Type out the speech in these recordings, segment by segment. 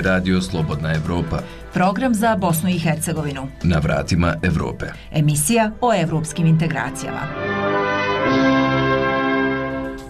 je radio Slobodna Evropa. Program za Bosnu i Hercegovinu. Na vratima Evrope. Emisija o evropskim integracijama.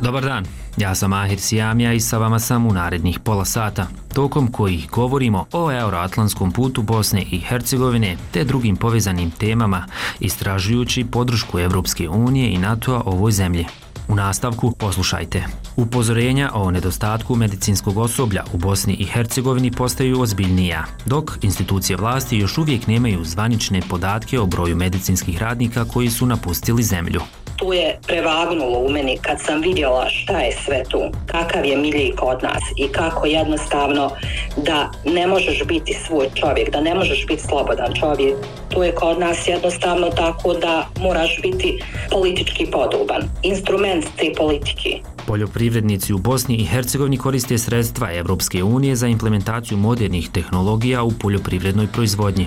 Dobar dan, ja sam Ahir Sijamija i sa vama sam u narednih pola sata, tokom kojih govorimo o euroatlantskom putu Bosne i Hercegovine te drugim povezanim temama, istražujući podršku Evropske unije i NATO-a ovoj zemlji. U nastavku poslušajte. Upozorenja o nedostatku medicinskog osoblja u Bosni i Hercegovini postaju ozbiljnija, dok institucije vlasti još uvijek nemaju zvanične podatke o broju medicinskih radnika koji su napustili zemlju tu je prevagnulo u meni kad sam vidjela šta je sve tu, kakav je milji kod nas i kako jednostavno da ne možeš biti svoj čovjek, da ne možeš biti slobodan čovjek. Tu je kod nas jednostavno tako da moraš biti politički podoban, instrument te politike. Poljoprivrednici u Bosni i Hercegovini koriste sredstva Evropske unije za implementaciju modernih tehnologija u poljoprivrednoj proizvodnji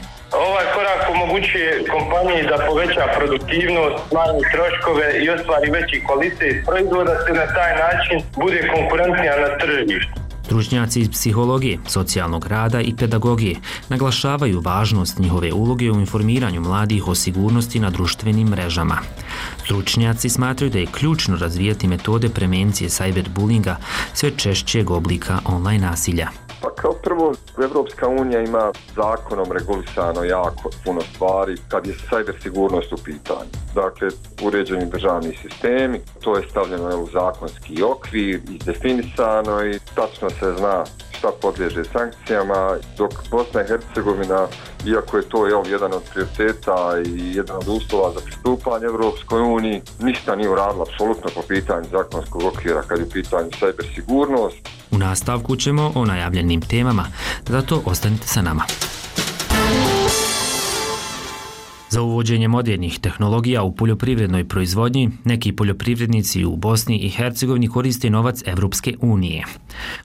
omogućuje kompaniji da poveća produktivnost, smanji troškove i ostvari veći kvalitet proizvoda se na taj način bude konkurentnija na tržištu. Stručnjaci iz psihologije, socijalnog rada i pedagogije naglašavaju važnost njihove uloge u informiranju mladih o sigurnosti na društvenim mrežama. Stručnjaci smatraju da je ključno razvijati metode prevencije cyberbullinga sve češćeg oblika online nasilja. Pa kao prvo, Evropska unija ima zakonom regulisano jako puno stvari kad je cyber sigurnost u pitanju. Dakle, uređeni državni sistemi, to je stavljeno u zakonski okvir i definisano i tačno se zna šta podliježe sankcijama, dok Bosna i Hercegovina, iako je to jel, jedan od prioriteta i jedan od uslova za pristupanje Evropskoj uniji, ništa nije uradila apsolutno po pitanju zakonskog okvira kad je u pitanju cyber. U nastavku ćemo o najavljenim temama, zato ostanite sa nama. Za uvođenje modernih tehnologija u poljoprivrednoj proizvodnji, neki poljoprivrednici u Bosni i Hercegovini koriste novac Evropske unije.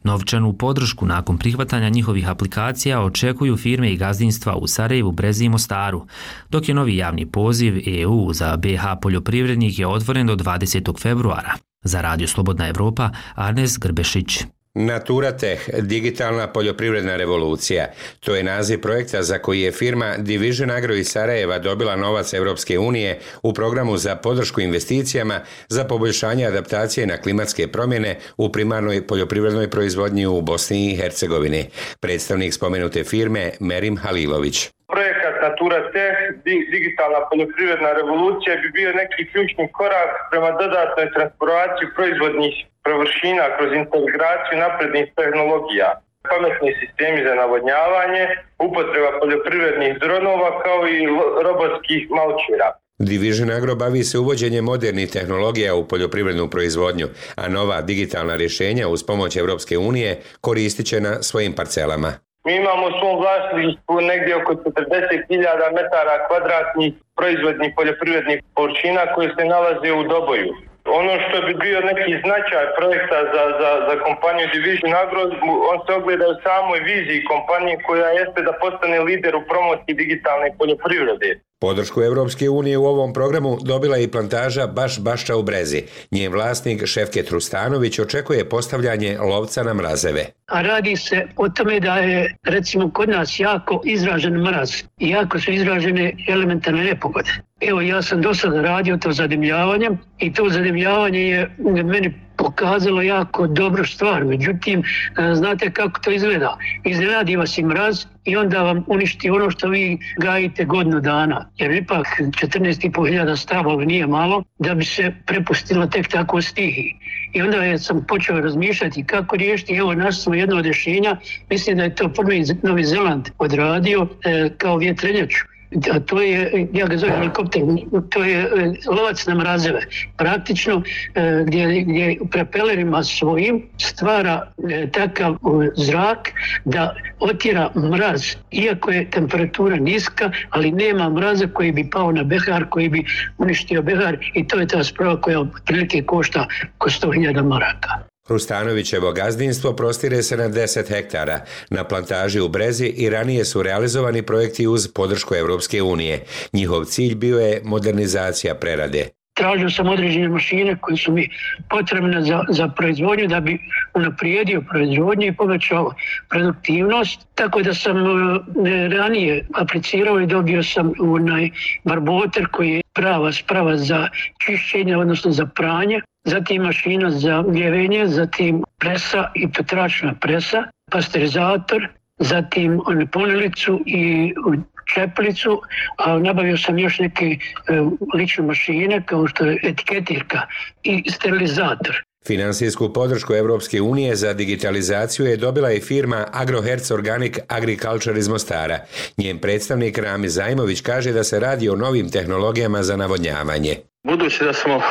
Novčanu podršku nakon prihvatanja njihovih aplikacija očekuju firme i gazdinstva u Sarajevu, Brezi i Mostaru, dok je novi javni poziv EU za BH poljoprivrednik je otvoren do 20. februara. Za Radio Slobodna Evropa, Arnes Grbešić. Natura Tech, digitalna poljoprivredna revolucija. To je naziv projekta za koji je firma Division Agro iz Sarajeva dobila novac Europske unije u programu za podršku investicijama za poboljšanje adaptacije na klimatske promjene u primarnoj poljoprivrednoj proizvodnji u Bosni i Hercegovini. Predstavnik spomenute firme Merim Halilović. Projekat Natura Tech, digitalna poljoprivredna revolucija bi bio neki ključni korak prema dodatnoj transformaciji proizvodnih površina kroz integraciju naprednih tehnologija, pametni sistemi za navodnjavanje, upotreba poljoprivrednih dronova kao i robotskih malčira. Division Agro bavi se uvođenjem modernih tehnologija u poljoprivrednu proizvodnju, a nova digitalna rješenja uz pomoć Europske unije koristit će na svojim parcelama. Mi imamo u svom vlasništvu negdje oko 40.000 metara kvadratnih proizvodnih poljoprivrednih površina koje se nalaze u Doboju. Ono što bi bio neki značaj projekta za, za, za kompaniju Division Agro, on se ogleda u samoj viziji kompanije koja jeste da postane lider u promociji digitalne poljoprivrede. Podršku Europske unije u ovom programu dobila je i plantaža Baš Bašča u Brezi. Njen vlasnik Šefke Trustanović očekuje postavljanje lovca na mrazeve. A radi se o tome da je recimo kod nas jako izražen mraz i jako su izražene elementarne nepogode. Evo ja sam do sada radio to zadimljavanje i to zadimljavanje je meni pokazalo jako dobru stvar. Međutim, e, znate kako to izgleda. Iznenadi vas i mraz i onda vam uništi ono što vi gajite godinu dana. Jer ipak 14.500 stavova nije malo da bi se prepustilo tek tako stihi. I onda sam počeo razmišljati kako riješiti. Evo, našli smo jedno rješenja. Mislim da je to prvi Novi Zeland odradio e, kao vjetrenjaču to je, ja ga zovem helikopter, to je e, lovac na mrazeve. Praktično e, gdje, gdje prepelerima svojim stvara e, takav zrak da otjera mraz, iako je temperatura niska, ali nema mraza koji bi pao na behar, koji bi uništio behar i to je ta sprava koja otprilike košta oko 100.000 maraka. Rustanovićevo gazdinstvo prostire se na 10 hektara. Na plantaži u Brezi i ranije su realizovani projekti uz podršku Europske unije. Njihov cilj bio je modernizacija prerade. Tražio sam određene mašine koje su mi potrebne za, za proizvodnju da bi unaprijedio proizvodnju i povećao produktivnost. Tako da sam e, ranije aplicirao i dobio sam onaj barboter koji je prava sprava za čišćenje, odnosno za pranje, zatim mašina za mljevenje, zatim presa i petračna presa, pasterizator, zatim ponelicu i čeplicu, a nabavio sam još neke e, lične mašine kao što je etiketirka i sterilizator. Finansijsku podršku Europske unije za digitalizaciju je dobila i firma AgroHertz Organic Agriculture iz Mostara. Njen predstavnik Rami Zajmović kaže da se radi o novim tehnologijama za navodnjavanje. Budući da smo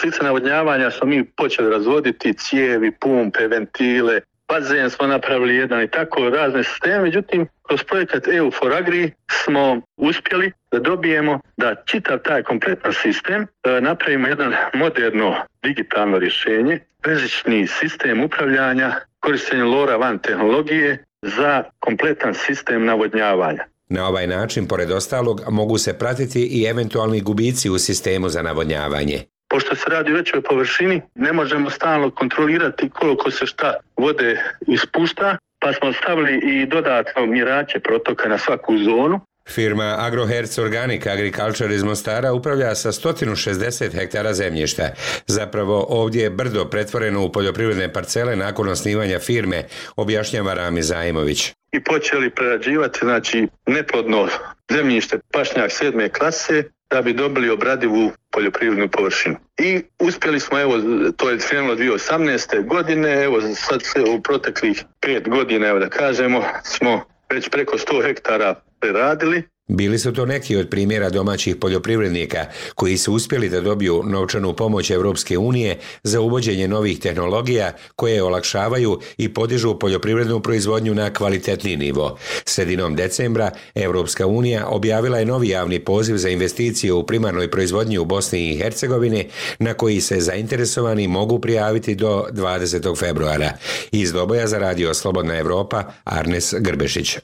slice navodnjavanja smo mi počeli razvoditi cijevi, pumpe, ventile, bazen smo napravili jedan i tako razne sisteme, međutim kroz projekat EU for Agri smo uspjeli da dobijemo da čitav taj kompletan sistem e, napravimo jedan moderno digitalno rješenje, bežični sistem upravljanja korištenjem LoRa van tehnologije za kompletan sistem navodnjavanja. Na ovaj način, pored ostalog, mogu se pratiti i eventualni gubici u sistemu za navodnjavanje. Pošto se radi o većoj površini, ne možemo stalno kontrolirati koliko se šta vode ispušta, pa smo stavili i dodatno mirače protoka na svaku zonu. Firma AgroHertz Organic Agriculture iz Mostara upravlja sa 160 hektara zemljišta. Zapravo ovdje je brdo pretvoreno u poljoprivredne parcele nakon osnivanja firme, objašnjava Rami Zajmović. I počeli prerađivati znači neplodno zemljište pašnjak sedme klase da bi dobili obradivu poljoprivrednu površinu. I uspjeli smo, evo, to je krenulo 2018. godine, evo sad se u proteklih pet godina, evo da kažemo, smo već preko 100 hektara preradili bili su to neki od primjera domaćih poljoprivrednika koji su uspjeli da dobiju novčanu pomoć Europske unije za uvođenje novih tehnologija koje olakšavaju i podižu poljoprivrednu proizvodnju na kvalitetni nivo. Sredinom decembra Europska unija objavila je novi javni poziv za investicije u primarnoj proizvodnji u Bosni i Hercegovini na koji se zainteresovani mogu prijaviti do 20. februara. Iz Doboja za radio Slobodna Europa Arnes Grbešić.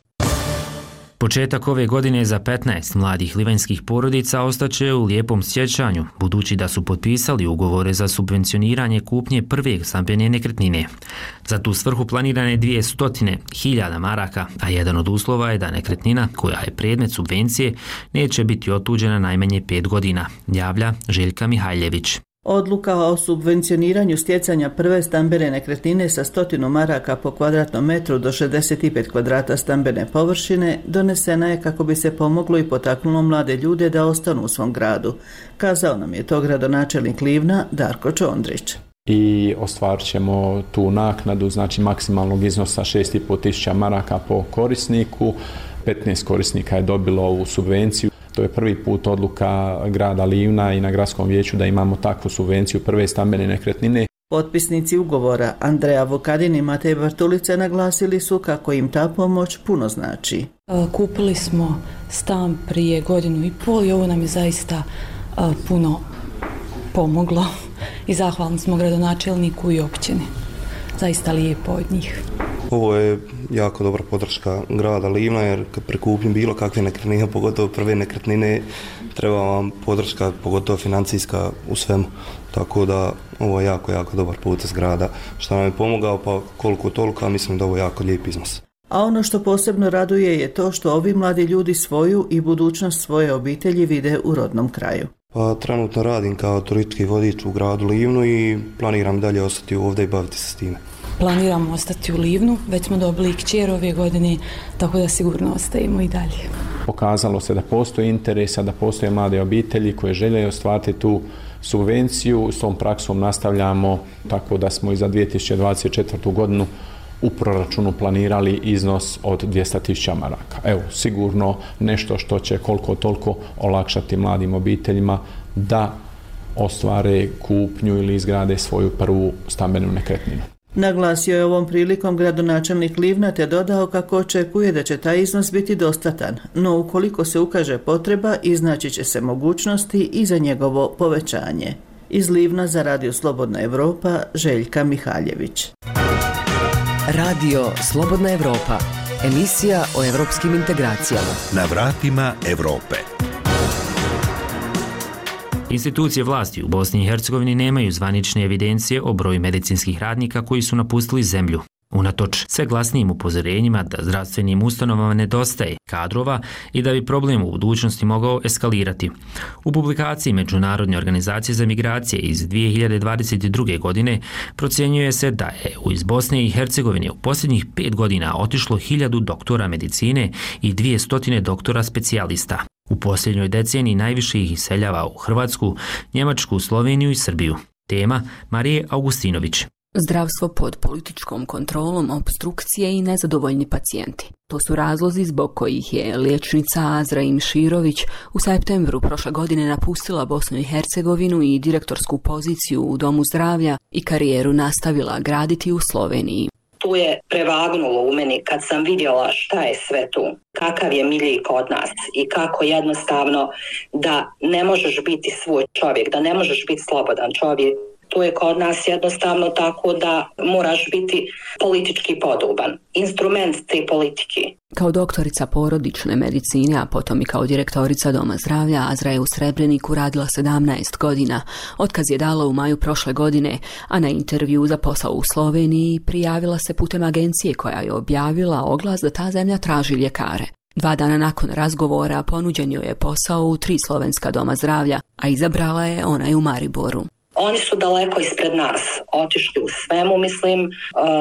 Početak ove godine za 15 mladih livanjskih porodica ostaće u lijepom sjećanju, budući da su potpisali ugovore za subvencioniranje kupnje prve stambene nekretnine. Za tu svrhu planirane dvije stotine hiljada maraka, a jedan od uslova je da nekretnina, koja je predmet subvencije, neće biti otuđena najmanje pet godina, javlja Željka Mihajljević. Odluka o subvencioniranju stjecanja prve stambene nekretnine sa stotinu maraka po kvadratnom metru do 65 kvadrata stambene površine donesena je kako bi se pomoglo i potaknulo mlade ljude da ostanu u svom gradu. Kazao nam je to gradonačelnik Livna Darko Čondrić i ostvarit ćemo tu naknadu, znači maksimalnog iznosa 6,5 tisuća maraka po korisniku. 15 korisnika je dobilo ovu subvenciju. To je prvi put odluka grada Livna i na gradskom vijeću da imamo takvu subvenciju prve stambene nekretnine. Potpisnici ugovora Andreja Vokadin i Matej Bartulice naglasili su kako im ta pomoć puno znači. Kupili smo stan prije godinu i pol i ovo nam je zaista puno pomoglo i zahvalni smo gradonačelniku i općini. Zaista lijepo od njih. Ovo je jako dobra podrška grada Livna jer kad prekupim bilo kakve nekretnine, pogotovo prve nekretnine, treba vam podrška, pogotovo financijska u svemu. Tako da ovo je jako, jako dobar put iz grada što nam je pomogao pa koliko toliko, a mislim da ovo je jako lijep iznos. A ono što posebno raduje je to što ovi mladi ljudi svoju i budućnost svoje obitelji vide u rodnom kraju. Pa trenutno radim kao turistički vodič u gradu Livnu i planiram dalje ostati ovdje i baviti se s time planiramo ostati u Livnu, već smo dobili kćer ove godine, tako da sigurno ostajemo i dalje. Pokazalo se da postoji interesa, da postoje mlade obitelji koje žele ostvariti tu subvenciju, s tom praksom nastavljamo tako da smo i za 2024. godinu u proračunu planirali iznos od 200.000 maraka. Evo, sigurno nešto što će koliko toliko olakšati mladim obiteljima da ostvare kupnju ili izgrade svoju prvu stambenu nekretninu. Naglasio je ovom prilikom gradonačelnik Livna te dodao kako očekuje da će taj iznos biti dostatan, no ukoliko se ukaže potreba, iznaći će se mogućnosti i za njegovo povećanje. Iz Livna za Radio Slobodna Evropa, Željka Mihaljević. Radio Slobodna Evropa, emisija o evropskim integracijama. Na vratima Europe. Institucije vlasti u Bosni i Hercegovini nemaju zvanične evidencije o broju medicinskih radnika koji su napustili zemlju. Unatoč sve glasnijim upozorenjima da zdravstvenim ustanovama nedostaje kadrova i da bi problem u budućnosti mogao eskalirati. U publikaciji Međunarodne organizacije za migracije iz 2022. godine procjenjuje se da je u iz Bosne i Hercegovine u posljednjih pet godina otišlo hiljadu doktora medicine i dvije stotine doktora specijalista. U posljednjoj deceniji najviše ih iseljava u Hrvatsku, Njemačku, Sloveniju i Srbiju. Tema Marije Augustinović. Zdravstvo pod političkom kontrolom, obstrukcije i nezadovoljni pacijenti. To su razlozi zbog kojih je liječnica Azra Imširović u septembru prošle godine napustila Bosnu i Hercegovinu i direktorsku poziciju u Domu zdravlja i karijeru nastavila graditi u Sloveniji. Tu je prevagnulo u meni kad sam vidjela šta je sve tu, kakav je milji kod nas i kako jednostavno da ne možeš biti svoj čovjek, da ne možeš biti slobodan čovjek to je kod nas jednostavno tako da moraš biti politički podoban. Instrument te politike. Kao doktorica porodične medicine, a potom i kao direktorica Doma zdravlja, Azra je u Srebreniku radila 17 godina. Otkaz je dala u maju prošle godine, a na intervju za posao u Sloveniji prijavila se putem agencije koja je objavila oglas da ta zemlja traži ljekare. Dva dana nakon razgovora ponuđen joj je posao u tri slovenska doma zdravlja, a izabrala je onaj u Mariboru. Oni su daleko ispred nas, otišli u svemu, mislim, e,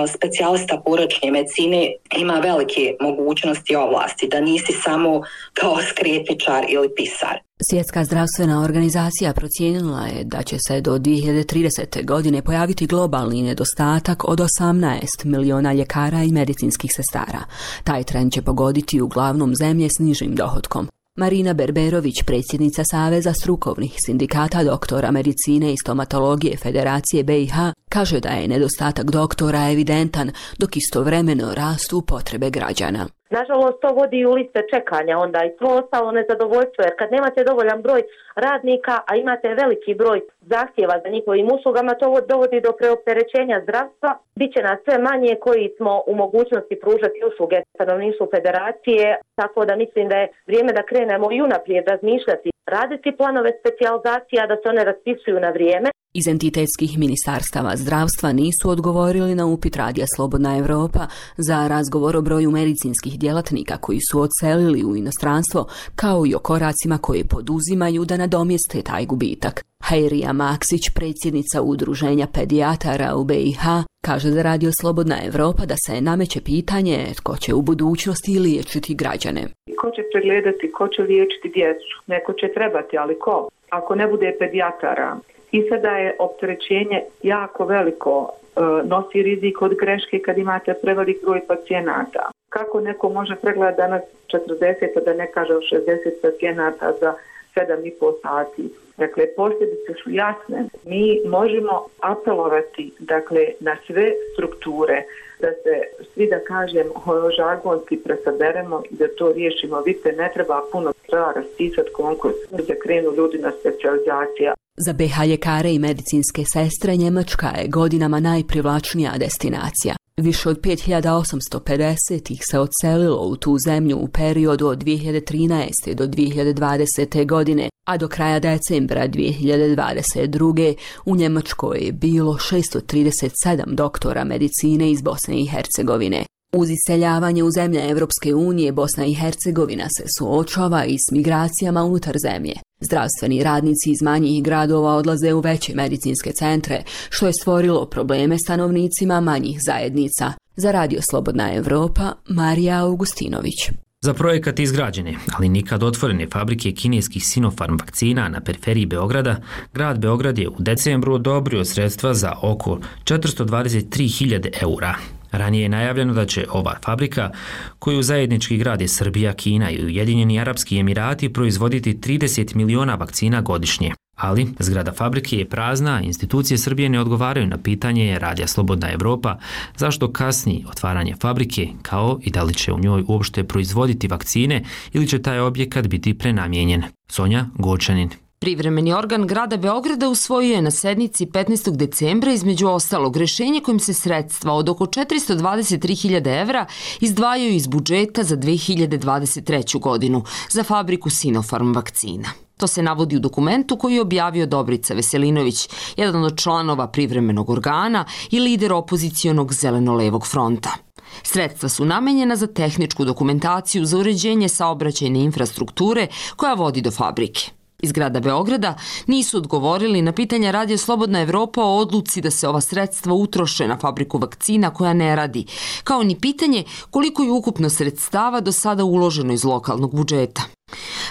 specijalista poročne medicine ima velike mogućnosti i ovlasti, da nisi samo kao skretničar ili pisar. Svjetska zdravstvena organizacija procijenila je da će se do 2030. godine pojaviti globalni nedostatak od 18 miliona ljekara i medicinskih sestara. Taj trend će pogoditi uglavnom zemlje s nižim dohodkom. Marina Berberović, predsjednica Saveza strukovnih sindikata doktora medicine i stomatologije Federacije BiH, kaže da je nedostatak doktora evidentan, dok istovremeno rastu potrebe građana. Nažalost, to vodi u liste čekanja onda i to ostalo nezadovoljstvo, jer kad nemate dovoljan broj radnika, a imate veliki broj zahtjeva za njihovim uslugama, to dovodi do preopterećenja zdravstva. Biće nas sve manje koji smo u mogućnosti pružati usluge stanovništvu federacije, tako da mislim da je vrijeme da krenemo i unaprijed razmišljati, raditi planove specijalizacija, da se one raspisuju na vrijeme, iz entitetskih ministarstava zdravstva nisu odgovorili na upit Radija Slobodna Europa za razgovor o broju medicinskih djelatnika koji su odselili u inostranstvo, kao i o koracima koje poduzimaju da nadomjeste taj gubitak. Hairija Maksić, predsjednica udruženja pedijatara u BiH, kaže za Radio Slobodna Europa da se nameće pitanje tko će u budućnosti liječiti građane. Ko će pregledati, ko će liječiti djecu? Neko će trebati, ali ko? Ako ne bude pedijatara, i sada je opterećenje jako veliko, e, nosi rizik od greške kad imate prevelik broj pacijenata. Kako neko može pregledati danas 40, da ne kaže 60 pacijenata za 7,5 sati? Dakle, posljedice su jasne. Mi možemo apelovati dakle, na sve strukture da se svi da kažem žargonski presaberemo i da to riješimo. Vidite, ne treba puno treba raspisati konkurs da krenu ljudi na specializacija. Za BH ljekare i medicinske sestre Njemačka je godinama najprivlačnija destinacija. Više od 5850 ih se odselilo u tu zemlju u periodu od 2013. do 2020. godine, a do kraja decembra 2022. u Njemačkoj je bilo 637 doktora medicine iz Bosne i Hercegovine. Uz iseljavanje u zemlje Europske unije, Bosna i Hercegovina se suočava i s migracijama unutar zemlje. Zdravstveni radnici iz manjih gradova odlaze u veće medicinske centre, što je stvorilo probleme stanovnicima manjih zajednica. Za Radio Slobodna Europa, Marija Augustinović. Za projekat izgrađene, ali nikad otvorene fabrike kineskih Sinopharm vakcina na periferiji Beograda, grad Beograd je u decembru odobrio sredstva za oko 423.000 eura. Ranije je najavljeno da će ova fabrika, koju zajednički grade Srbija, Kina i Ujedinjeni Arapski Emirati proizvoditi 30 miliona vakcina godišnje. Ali zgrada fabrike je prazna, institucije Srbije ne odgovaraju na pitanje Radija Slobodna Europa zašto kasni otvaranje fabrike kao i da li će u njoj uopšte proizvoditi vakcine ili će taj objekat biti prenamijenjen. Sonja Gočanin Privremeni organ grada Beograda usvojio je na sednici 15. decembra između ostalog rešenje kojim se sredstva od oko 423.000 evra izdvajaju iz budžeta za 2023. godinu za fabriku Sinopharm vakcina. To se navodi u dokumentu koji je objavio Dobrica Veselinović, jedan od članova privremenog organa i lider opozicijonog zeleno-levog fronta. Sredstva su namenjena za tehničku dokumentaciju za uređenje saobraćajne infrastrukture koja vodi do fabrike. Iz grada Beograda nisu odgovorili na pitanja Radio Slobodna Evropa o odluci da se ova sredstva utroše na fabriku vakcina koja ne radi, kao ni pitanje koliko je ukupno sredstava do sada uloženo iz lokalnog budžeta.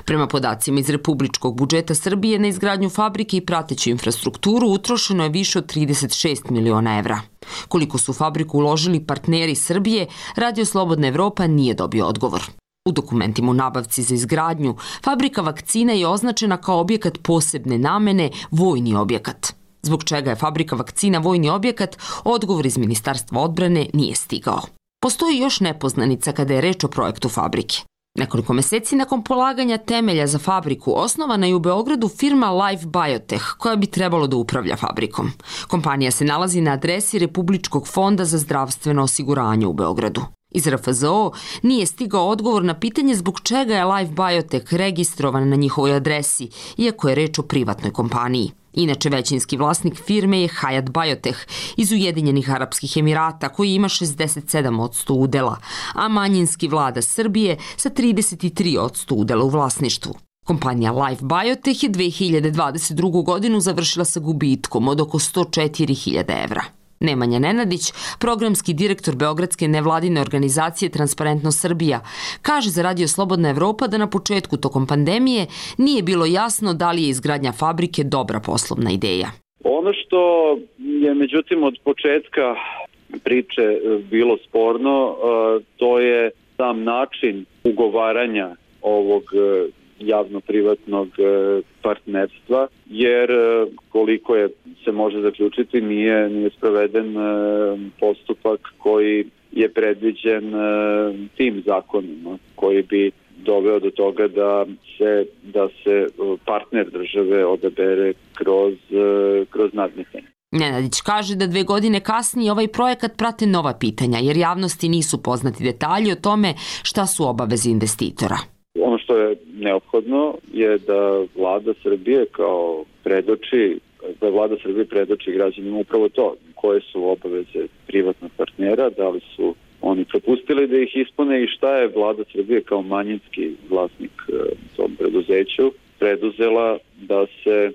Prema podacima iz Republičkog budžeta Srbije na izgradnju fabrike i prateću infrastrukturu utrošeno je više od 36 miliona evra. Koliko su fabriku uložili partneri Srbije, Radio Slobodna Evropa nije dobio odgovor. U dokumentima u nabavci za izgradnju, fabrika vakcina je označena kao objekat posebne namene, vojni objekat. Zbog čega je fabrika vakcina vojni objekat, odgovor iz Ministarstva odbrane nije stigao. Postoji još nepoznanica kada je reč o projektu fabrike. Nekoliko meseci nakon polaganja temelja za fabriku osnovana je u Beogradu firma Life Biotech koja bi trebalo da upravlja fabrikom. Kompanija se nalazi na adresi Republičkog fonda za zdravstveno osiguranje u Beogradu. Iz RFZO nije stigao odgovor na pitanje zbog čega je Life Biotech registrovan na njihovoj adresi, iako je reč o privatnoj kompaniji. Inače, većinski vlasnik firme je Hayat Biotech iz Ujedinjenih Arapskih Emirata koji ima 67% udela, a manjinski vlada Srbije sa 33% udela u vlasništvu. Kompanija Life Biotech je 2022. godinu završila sa gubitkom od oko 104.000 evra. Nemanja Nenadić, programski direktor Beogradske nevladine organizacije Transparentno Srbija, kaže za Radio Slobodna Evropa da na početku tokom pandemije nije bilo jasno da li je izgradnja fabrike dobra poslovna ideja. Ono što je međutim od početka priče e, bilo sporno, e, to je sam način ugovaranja ovog e, javno-privatnog partnerstva, jer koliko je se može zaključiti nije, nije sproveden e, postupak koji je predviđen tim zakonima koji bi doveo do toga da se da se partner države odabere kroz kroz nadmetanje. Nenadić kaže da dve godine kasnije ovaj projekat prate nova pitanja jer javnosti nisu poznati detalji o tome šta su obaveze investitora. Ono što je neophodno je da vlada Srbije kao predoči da vlada Srbije predoči građanima upravo to, koje su obaveze privatnog partnera, da li su oni propustili da ih ispune i šta je vlada Srbije kao manjinski vlasnik e, tom preduzeću preduzela da se e,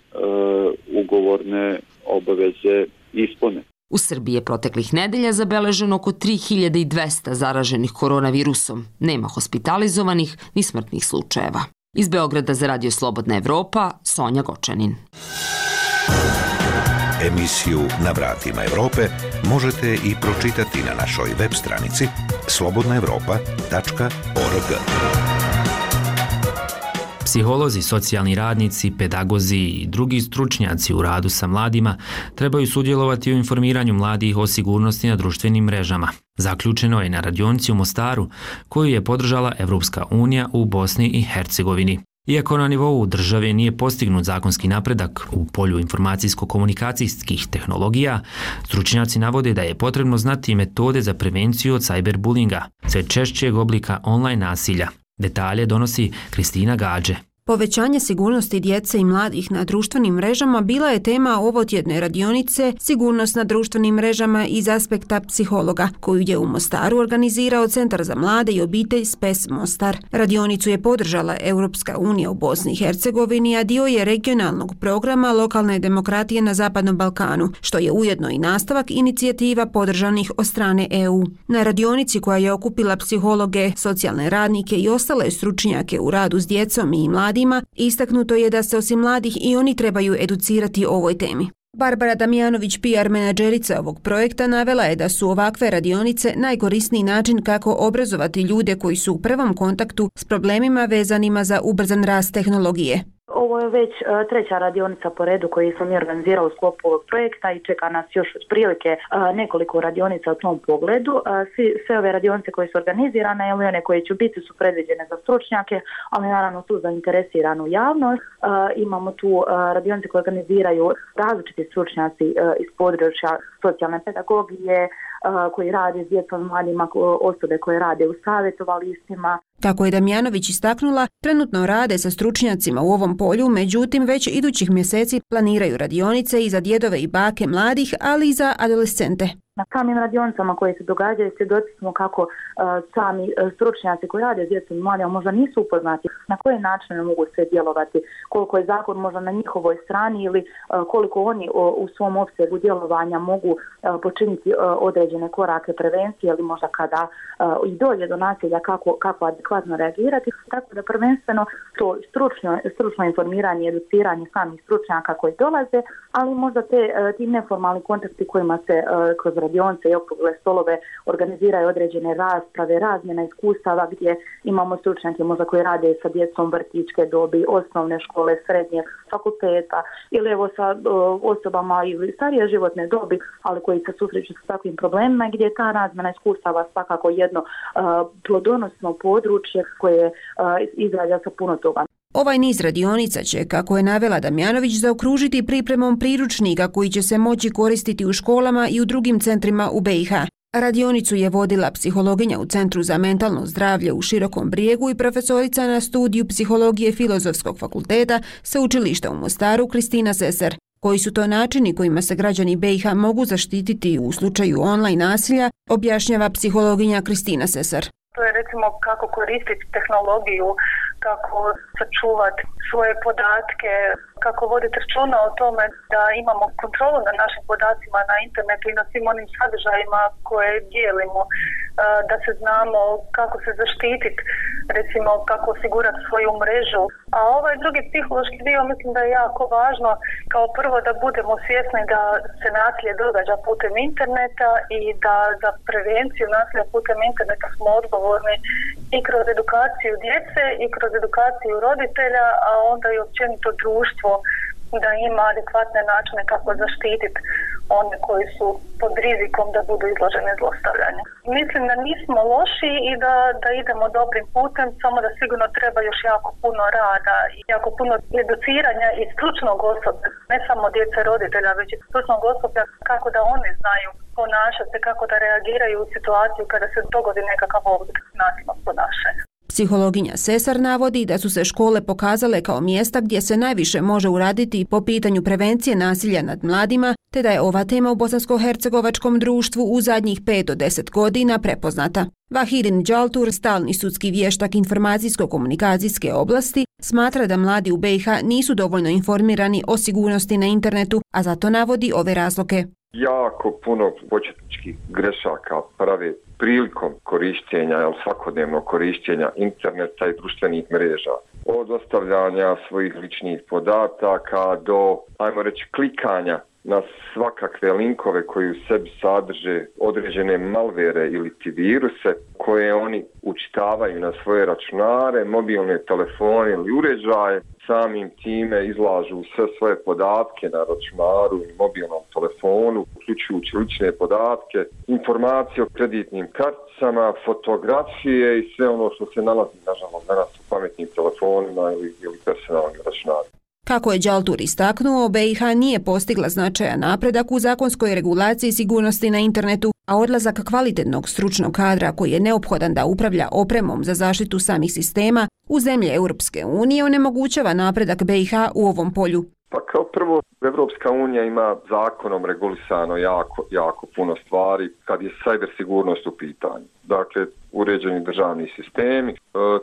ugovorne obaveze ispune. U Srbiji je proteklih nedelja zabeleženo oko 3200 zaraženih koronavirusom. Nema hospitalizovanih ni smrtnih slučajeva. Iz Beograda za Radio Slobodna Evropa, Sonja Gočanin. Emisiju Na vratima Evrope možete i pročitati na našoj web stranici slobodnaevropa.org. Psiholozi, socijalni radnici, pedagozi i drugi stručnjaci u radu sa mladima trebaju sudjelovati u informiranju mladih o sigurnosti na društvenim mrežama. Zaključeno je na radionici u Mostaru koju je podržala Evropska unija u Bosni i Hercegovini. Iako na nivou države nije postignut zakonski napredak u polju informacijsko-komunikacijskih tehnologija, stručnjaci navode da je potrebno znati metode za prevenciju od cyberbullinga, sve češćeg oblika online nasilja, Detalje donosi Kristina Gađe. Povećanje sigurnosti djece i mladih na društvenim mrežama bila je tema ovotjedne radionice Sigurnost na društvenim mrežama iz aspekta psihologa, koju je u Mostaru organizirao Centar za mlade i obitelj SPES Mostar. Radionicu je podržala Europska unija u Bosni i Hercegovini, a dio je regionalnog programa lokalne demokratije na Zapadnom Balkanu, što je ujedno i nastavak inicijativa podržanih od strane EU. Na radionici koja je okupila psihologe, socijalne radnike i ostale stručnjake u radu s djecom i mladima, mladima, istaknuto je da se osim mladih i oni trebaju educirati o ovoj temi. Barbara Damjanović, PR menadžerica ovog projekta, navela je da su ovakve radionice najkorisniji način kako obrazovati ljude koji su u prvom kontaktu s problemima vezanima za ubrzan rast tehnologije. Ovo je već e, treća radionica po redu koji sam je organizirao u sklopu ovog projekta i čeka nas još otprilike e, nekoliko radionica u tom pogledu. E, svi, sve ove radionice koje su organizirane ili one koje će biti su predviđene za stručnjake, ali naravno tu zainteresiranu javnost. Imamo tu radionice koje organiziraju različiti stručnjaci iz područja socijalne pedagogije, koji rade s djecom mladima, osobe koje rade u savjetovalistima. Kako je Damjanović istaknula, trenutno rade sa stručnjacima u ovom polju, međutim već idućih mjeseci planiraju radionice i za djedove i bake mladih, ali i za adolescente. Na samim radionicama koje se događaju svjedoci smo kako uh, sami uh, stručnjaci koji rade s djecom mladim možda nisu upoznati na koje načine mogu sve djelovati, koliko je zakon možda na njihovoj strani ili uh, koliko oni u svom opsegu djelovanja mogu počiniti određene korake prevencije ili možda kada i dođe do nasilja kako, kako adekvatno reagirati. Tako da prvenstveno to stručno, stručno informiranje i educiranje samih stručnjaka koji dolaze, ali možda te, ti neformalni kontakti kojima se kroz radionce i okrugle stolove organiziraju određene rasprave, razmjena iskustava gdje imamo stručnjake možda koji rade sa djecom vrtičke dobi, osnovne škole, srednje fakulteta ili evo sa osobama ili starije životne dobi, ali koji se susreću sa takvim problemima gdje je ta razmjena iskustava svakako jedno plodonosno područje koje izrađa sa puno toga. Ovaj niz radionica će, kako je navela Damjanović, zaokružiti pripremom priručnika koji će se moći koristiti u školama i u drugim centrima u BiH. Radionicu je vodila psihologinja u Centru za mentalno zdravlje u Širokom brijegu i profesorica na studiju psihologije Filozofskog fakulteta sa učilišta u Mostaru Kristina Seser. Koji su to načini kojima se građani BiH mogu zaštititi u slučaju online nasilja, objašnjava psihologinja Kristina Sesar. To je recimo kako koristiti tehnologiju, kako sačuvati svoje podatke, kako voditi računa o tome da imamo kontrolu na našim podacima na internetu i na svim onim sadržajima koje dijelimo, e, da se znamo kako se zaštititi, recimo kako osigurati svoju mrežu. A ovaj drugi psihološki dio mislim da je jako važno kao prvo da budemo svjesni da se nasilje događa putem interneta i da za prevenciju nasilja putem interneta smo odgovorni i kroz edukaciju djece i kroz edukaciju roditelja, a onda i općenito društvo da ima adekvatne načine kako zaštititi one koji su pod rizikom da budu izloženi zlostavljanju. Mislim da nismo loši i da, da idemo dobrim putem, samo da sigurno treba još jako puno rada i jako puno educiranja i stručnog osoblja, ne samo djece roditelja, već i stručnog osoblja kako da oni znaju ponašati, kako da reagiraju u situaciju kada se dogodi nekakav oblik nasilnog ponašanja. Psihologinja Sesar navodi da su se škole pokazale kao mjesta gdje se najviše može uraditi po pitanju prevencije nasilja nad mladima, te da je ova tema u Bosansko-Hercegovačkom društvu u zadnjih 5 do 10 godina prepoznata. Vahirin Đaltur, stalni sudski vještak informacijsko-komunikacijske oblasti, smatra da mladi u BiH nisu dovoljno informirani o sigurnosti na internetu, a zato navodi ove razloke. Jako puno početničkih grešaka prave prilikom korištenja, svakodnevnog korištenja interneta i društvenih mreža. Od ostavljanja svojih ličnih podataka do, ajmo reći, klikanja na svakakve linkove koji u sebi sadrže određene malvere ili ti viruse koje oni učitavaju na svoje računare, mobilne telefone ili uređaje, samim time izlažu sve svoje podatke na računaru i mobilnom telefonu, uključujući lične podatke, informacije o kreditnim karticama, fotografije i sve ono što se nalazi, nažalost, danas u pametnim telefonima ili, ili personalnim računarima. Kako je Đaltur istaknuo, BiH nije postigla značajan napredak u zakonskoj regulaciji sigurnosti na internetu, a odlazak kvalitetnog stručnog kadra koji je neophodan da upravlja opremom za zaštitu samih sistema u zemlje Europske unije onemogućava napredak BiH u ovom polju. Pa kao prvo, Evropska unija ima zakonom regulisano jako, jako puno stvari kad je cyber sigurnost u pitanju. Dakle, uređeni državni sistemi, e,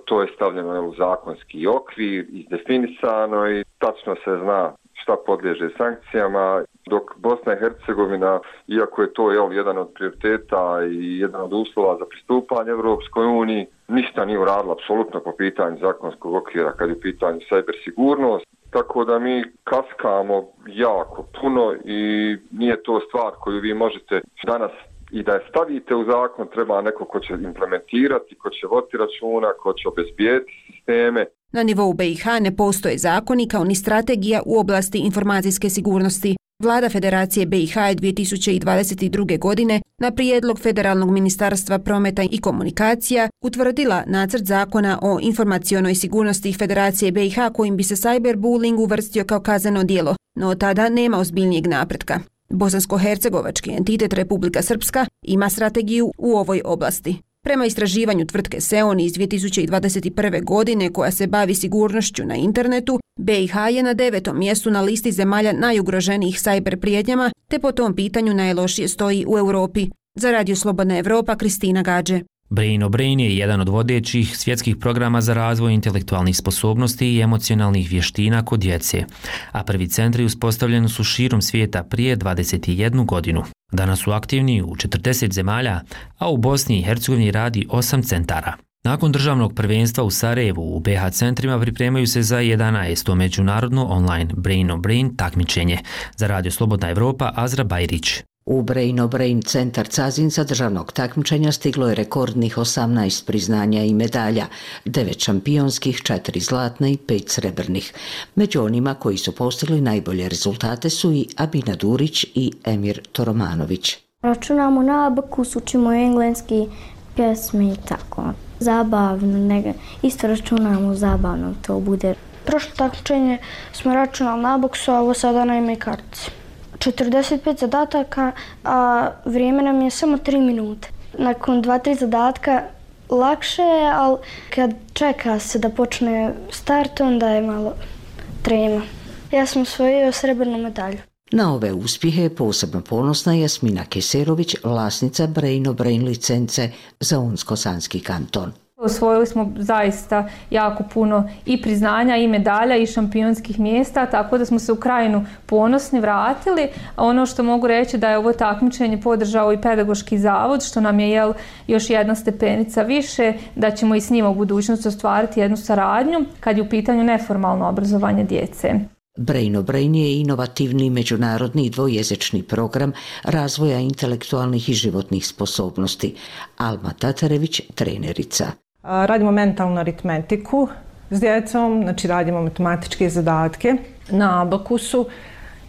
to je stavljeno u zakonski okvir, izdefinisano i tačno se zna šta podliježe sankcijama, dok Bosna i Hercegovina, iako je to jel, jedan od prioriteta i jedan od uslova za pristupanje Evropskoj uniji, ništa nije uradila apsolutno po pitanju zakonskog okvira kad je u pitanju cyber. Tako da mi kaskamo jako puno i nije to stvar koju vi možete danas i da je stavite u zakon treba neko ko će implementirati, ko će voditi računa, ko će obezbijeti sisteme Na nivou BiH ne postoje zakoni kao ni strategija u oblasti informacijske sigurnosti. Vlada Federacije BiH je 2022. godine na prijedlog Federalnog ministarstva prometa i komunikacija utvrdila nacrt zakona o informacionoj sigurnosti Federacije BiH kojim bi se cyberbullying uvrstio kao kazneno djelo, no tada nema ozbiljnijeg napretka. Bosansko-hercegovački entitet Republika Srpska ima strategiju u ovoj oblasti. Prema istraživanju tvrtke Seon iz 2021. godine koja se bavi sigurnošću na internetu, BiH je na devetom mjestu na listi zemalja najugroženijih cyber prijetnjama, te po tom pitanju najlošije stoji u Europi. Za Radio Slobodna Evropa, Kristina Gađe. Brain Brain je jedan od vodećih svjetskih programa za razvoj intelektualnih sposobnosti i emocionalnih vještina kod djece, a prvi centri uspostavljeni su širom svijeta prije 21 godinu. Danas su aktivni u 40 zemalja, a u Bosni i Hercegovini radi 8 centara. Nakon državnog prvenstva u Sarajevu u BH centrima pripremaju se za 11. međunarodno online Brain Brain takmičenje. Za Radio Slobodna Evropa Azra Bajrić. U Brain Brain centar Cazinca državnog takmičenja stiglo je rekordnih 18 priznanja i medalja, 9 šampionskih, 4 zlatne i 5 srebrnih. Među onima koji su postigli najbolje rezultate su i Abina Durić i Emir Toromanović. Računamo na abakus, učimo engleski pjesme i tako. Zabavno, ne, isto računamo zabavno to bude. Prošlo takmičenje smo računali na abaksu, a ovo sada na ime kartici. 45 zadataka, a vrijeme nam je samo 3 minute. Nakon 2-3 zadatka lakše je, ali kad čeka se da počne start, onda je malo trema. Ja sam osvojio srebrnu medalju. Na ove uspjehe je posebno ponosna Jasmina Keserović, vlasnica Brain Brain licence za Unsko-Sanski kanton. Osvojili smo zaista jako puno i priznanja i medalja i šampionskih mjesta, tako da smo se u krajinu ponosni vratili. Ono što mogu reći da je ovo takmičenje podržao i pedagoški zavod, što nam je jel, još jedna stepenica više, da ćemo i s njima u budućnosti ostvariti jednu saradnju kad je u pitanju neformalno obrazovanje djece. Brain Brain je inovativni međunarodni dvojezični program razvoja intelektualnih i životnih sposobnosti. Alma Tatarević, trenerica. Radimo mentalnu aritmetiku s djecom, znači radimo matematičke zadatke na abakusu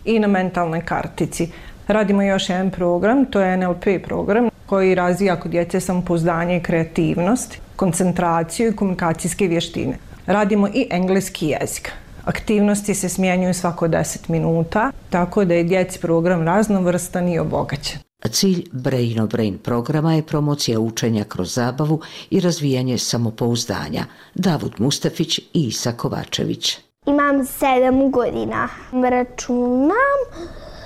i na mentalnoj kartici. Radimo još jedan program, to je NLP program koji razvija kod djece samopouzdanje i kreativnost, koncentraciju i komunikacijske vještine. Radimo i engleski jezik. Aktivnosti se smjenjuju svako 10 minuta, tako da je djeci program raznovrstan i obogaćen. Cilj Brain Brain programa je promocija učenja kroz zabavu i razvijanje samopouzdanja. Davud Mustafić i Isa Kovačević. Imam sedam godina. Računam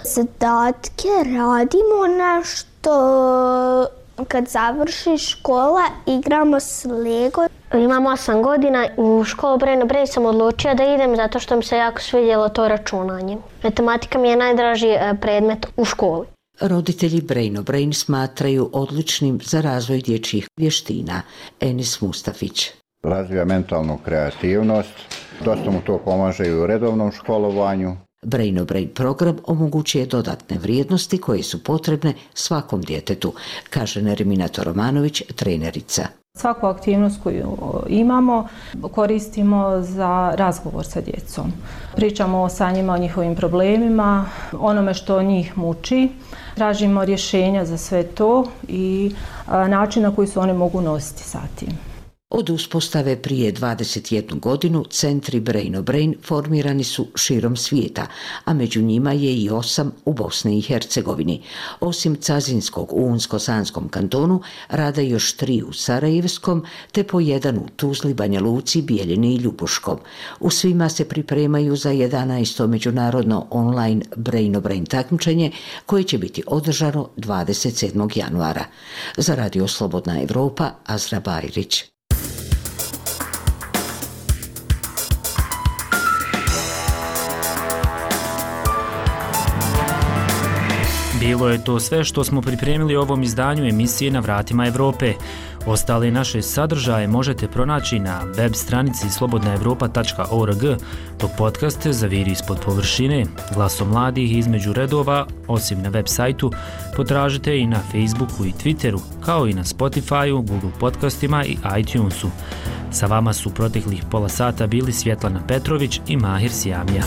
zadatke, radimo nešto. Kad završi škola, igramo s Lego. Imam osam godina. U školu Brain Brain sam odlučio da idem zato što mi se jako svidjelo to računanje. Matematika mi je najdraži e, predmet u školi. Roditelji Brain Brain smatraju odličnim za razvoj dječjih vještina. Enis Mustafić. Razvija mentalnu kreativnost, dosta mu to pomaže i u redovnom školovanju. Brain Brain program omogućuje dodatne vrijednosti koje su potrebne svakom djetetu, kaže Nermina Toromanović, trenerica. Svaku aktivnost koju imamo koristimo za razgovor sa djecom. Pričamo sa njima o njihovim problemima, onome što njih muči. Tražimo rješenja za sve to i način na koji se oni mogu nositi sa tim. Od uspostave prije 21 godinu centri Brain Brain formirani su širom svijeta, a među njima je i osam u Bosni i Hercegovini. Osim Cazinskog u Unsko-Sanskom kantonu rade još tri u Sarajevskom, te po jedan u Tuzli, Banja Luci, Bijeljini i Ljubuškom. U svima se pripremaju za 11. međunarodno online Brain Brain takmičenje koje će biti održano 27. januara. Za Radio Slobodna Evropa, Azra Bajrić. Bilo je to sve što smo pripremili ovom izdanju emisije Na vratima Europe. Ostale naše sadržaje možete pronaći na web stranici slobodnaevropa.org, dok podcaste zaviri ispod površine, glasom mladih između redova, osim na web sajtu, potražite i na Facebooku i Twitteru, kao i na Spotifyu, Google podcastima i iTunesu. Sa vama su proteklih pola sata bili Svjetlana Petrović i Mahir Sijamija.